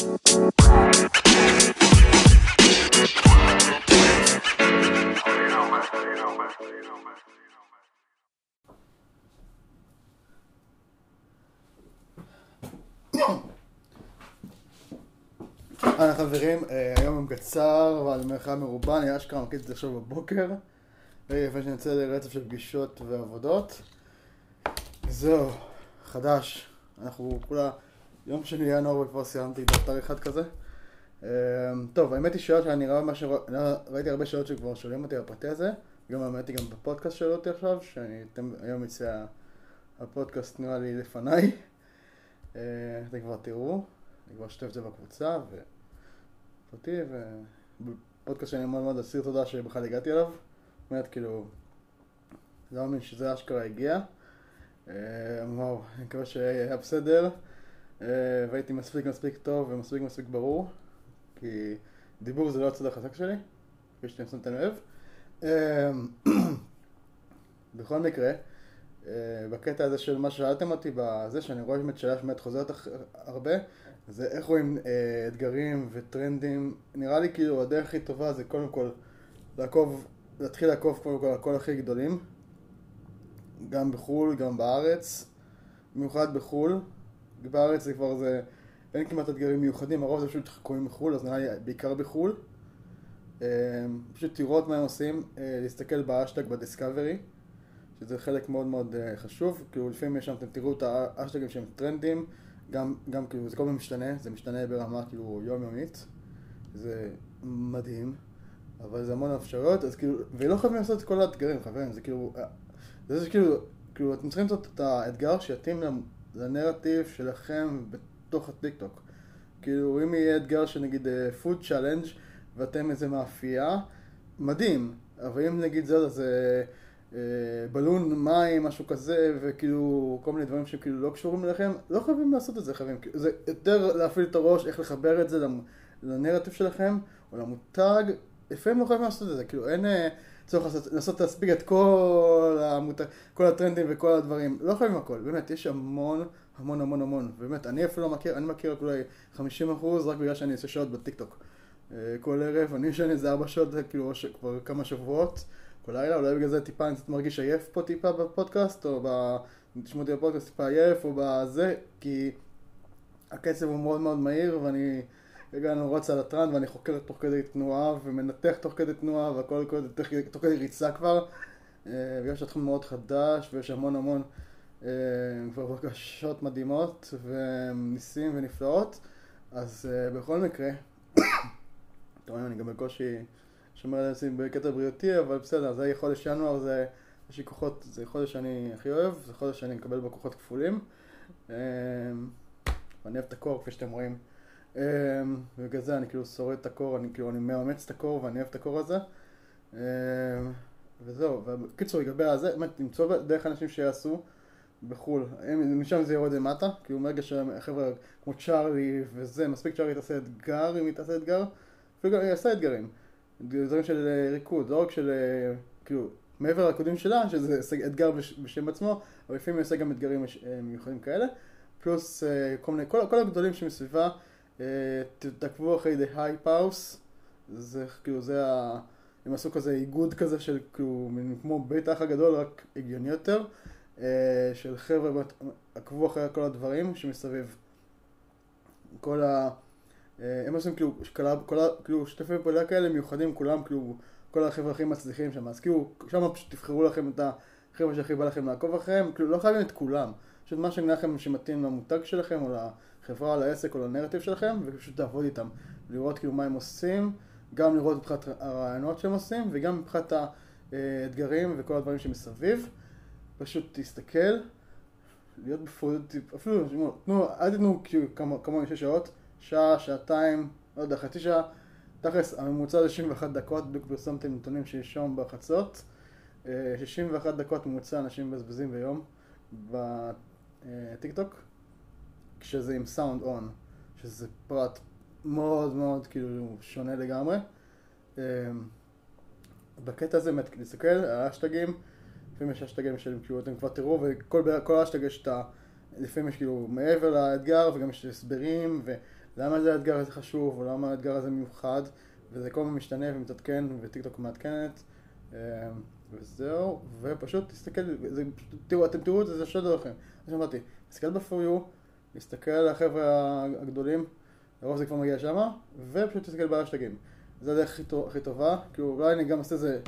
אהלן חברים, אה, היום יום קצר ועל מרחב מרובע, אני אשכרה מקליט את זה עכשיו בבוקר. רגע לפני שאני יוצא לרצף של פגישות ועבודות. זהו, חדש, אנחנו כולה יום שני ינואר וכבר סיימתי דפתר אחד כזה. אה, טוב, האמת היא שאלות שאני רואה מה שרא... ראיתי הרבה שאלות שכבר שואלים אותי על הפרטי הזה. גם האמת היא גם בפודקאסט שאלו אותי עכשיו, שאני היום יצא הפודקאסט נראה לי לפניי. אה, אתם כבר תראו, אני כבר אשתף את זה בקבוצה ו... אותי, ובפודקאסט שאני מאוד מאוד אסיר תודה שבכלל הגעתי אליו. באמת, כאילו, לא מאמין שזה אשכרה הגיע. אה, וואו, אני מקווה שהיה בסדר, והייתי מספיק מספיק טוב ומספיק מספיק ברור, כי דיבור זה לא הצד החזק שלי, כפי שאתם שמתם לב. אה, בכל מקרה, בקטע הזה של מה ששאלתם אותי, בזה שאני רואה באמת שאלה שבאמת חוזרת הרבה, זה איך רואים אה, אתגרים וטרנדים, נראה לי כאילו הדרך הכי טובה זה קודם כל לעקוב, להתחיל לעקוב קודם כל על כל הכי גדולים, גם בחו"ל, גם בארץ, במיוחד בחו"ל, בארץ זה כבר זה, אין כמעט אתגרים מיוחדים, הרוב זה פשוט קוראים בחו"ל, אז נראה לי בעיקר בחו"ל. אה, פשוט לראות מה הם עושים, אה, להסתכל באשטג בדיסקאברי, שזה חלק מאוד מאוד אה, חשוב, כאילו לפעמים יש שם, אתם תראו את האשטגים שהם טרנדים, גם, גם כאילו זה כל הזמן משתנה, זה משתנה ברמה כאילו יומיומית, זה מדהים, אבל זה המון אפשרויות, אז כאילו, ולא חייבים לעשות את כל האתגרים חברים, זה כאילו, זה שכאילו, כאילו אתם צריכים לעשות את האתגר שיתאים לנרטיב שלכם בתוך הטיקטוק. כאילו אם יהיה אתגר של נגיד food challenge ואתם איזה מאפייה, מדהים, אבל אם נגיד זה, זה אה, בלון מים, משהו כזה, וכאילו כל מיני דברים שכאילו לא קשורים אליכם, לא חייבים לעשות את זה חייבים, זה יותר להפעיל את הראש, איך לחבר את זה לנרטיב שלכם, או למותג, לפעמים לא חייבים לעשות את זה, כאילו אין אה, צורך לעשות להספיק את כל, המותג, כל הטרנדים וכל הדברים, לא חייבים הכל, באמת, יש המון, המון המון המון, באמת, אני אפילו לא מכיר, אני מכיר רק אולי 50% רק בגלל שאני עושה שעות בטיקטוק. אה, כל ערב, אני ישן איזה 4 שעות, כאילו כבר כמה שבועות. כל לילה, אולי בגלל זה טיפה אני קצת מרגיש עייף פה טיפה בפודקאסט, או. תשמעו אותי בפודקאסט טיפה עייף, או בזה, כי הקצב הוא מאוד מאוד מהיר, ואני רגע אני רץ על הטראנד, ואני חוקר תוך כדי תנועה, ומנתח תוך כדי תנועה, והכל תוך כדי ריצה כבר, אה, בגלל שהתחום מאוד חדש, ויש המון המון אה, כבר בקשות מדהימות, וניסים ונפלאות, אז אה, בכל מקרה, אתם רואים, אני גם בקושי... שומר על עצמי בקטע בריאותי, אבל בסדר, זה חודש ינואר, זה, יש לי כוחות, זה חודש שאני הכי אוהב, זה חודש שאני מקבל בו כוחות כפולים. ואני אוהב את הקור, כפי שאתם רואים. אמ, ובגלל זה אני כאילו שורד את הקור, אני כאילו, אני מאמץ את הקור ואני אוהב את הקור הזה. אמ, וזהו, ובקיצור, לגבי הזה, באמת, למצוא דרך אנשים שיעשו בחו"ל, משם זה יורד למטה, כאילו מרגע שהחבר'ה כמו צ'ארלי וזה, מספיק צ'ארלי תעשה אתגר, אם היא תעשה אתגר, אפילו היא עושה אתגרים. דברים של אה, ריקוד, לא רק של, אה, כאילו, מעבר לריקודים שלה, שזה אתגר בשם עצמו, אבל לפעמים היא עושה גם אתגרים אה, מיוחדים כאלה, פלוס כל מיני, כל, כל הגדולים שמסביבה, תעקבו אחרי The Hype House, זה כאילו, זה ה... הם עשו כזה איגוד כזה של כאילו, כמו בית האח הגדול, רק הגיוני יותר, של חבר'ה, עקבו אחרי כל הדברים שמסביב. כל ה... אה, הם עושים כאילו, כאילו שותפי פעולה כאלה מיוחדים, כולם כאילו, כל החבר'ה הכי מצליחים שם, אז כאילו, שם פשוט תבחרו לכם את החבר'ה שהכי בא לכם לעקוב אחריהם, כאילו לא חייבים את כולם, פשוט מה שנראה לכם שמתאים למותג שלכם, או לחברה, לעסק, או לנרטיב שלכם, ופשוט לעבוד איתם, לראות כאילו מה הם עושים, גם לראות מבחינת הרעיונות שהם עושים, וגם מבחינת האתגרים וכל הדברים שמסביב, פשוט תסתכל, להיות בפרודות, אפילו, תנו, אל תתנו כאילו כמוני שש שעות, שעה, שעתיים, לא יודע, חצי שעה. תכלס, הממוצע זה 61 דקות, בדיוק פרסמתי נתונים שלשום בחצות. 61 אה, דקות ממוצע אנשים מבזבזים ביום בטיקטוק, כשזה עם סאונד און, שזה פרט מאוד מאוד כאילו שונה לגמרי. אה, בקטע הזה, באמת, להסתכל על האשטגים, לפעמים יש אשטגים שכאילו אתם כבר תראו, וכל אשטג יש את ה... לפעמים יש כאילו מעבר לאתגר וגם יש הסברים למה זה האתגר הזה חשוב, או למה האתגר הזה מיוחד, וזה כל הזמן משתנה ומתעדכן, וטיקטוק מעדכנת, אה, וזהו, ופשוט תסתכל, זה, תראו, אתם תראו את זה, זה שתי דרכים, כמו שאמרתי, תסתכל ב-for you, תסתכל על החבר'ה הגדולים, לרוב זה כבר מגיע שמה, ופשוט תסתכל בהשטגים. זה הדרך הכי, הכי טובה, כאילו אולי אני גם אעשה איזה,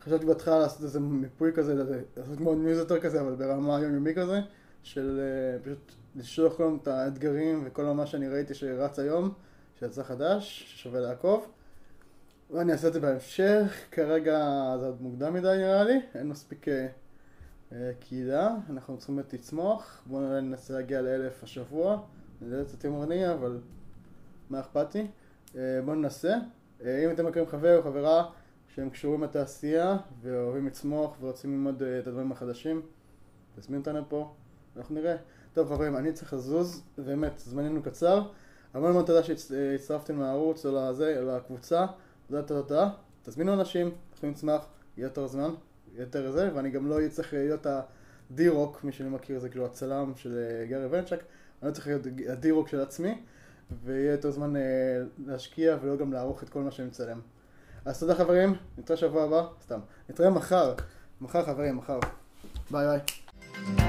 חשבתי בהתחלה לעשות איזה מיפוי כזה, לעשות כמו ניוזיטר כזה, אבל ברמה יומיומי כזה, של אה, פשוט לשלוח כל את האתגרים וכל מה שאני ראיתי שרץ היום, שיצא חדש, ששווה לעקוב. ואני אעשה את זה בהמשך, כרגע זה עוד מוקדם מדי נראה לי, אין מספיק אה, קהילה, אנחנו צריכים באמת לצמוח, בואו ננסה להגיע לאלף השבוע, זה קצת יומרני אבל מה אכפת לי, uh, בואו ננסה. אם אתם מכירים חבר או חברה שהם קשורים לתעשייה ואוהבים לצמוח ורוצים ללמוד את הדברים החדשים, תזמין אותנו פה, אנחנו נראה. טוב חברים, אני צריך לזוז, באמת, זמננו קצר. המון המון תודה שהצטרפתם לערוץ או לזה, לקבוצה. תודה, תודה, תודה. תזמינו אנשים, יכולים לצמח, יהיה יותר זמן, יותר זה, ואני גם לא צריך להיות הדי-רוק, מי שאני מכיר זה כאילו הצלם של גרי ונצ'ק, אני לא צריך להיות הדי-רוק של עצמי, ויהיה יותר זמן להשקיע ולא גם לערוך את כל מה שאני מצלם. אז תודה חברים, נתראה שבוע הבא, סתם. נתראה מחר, מחר חברים, מחר. ביי ביי.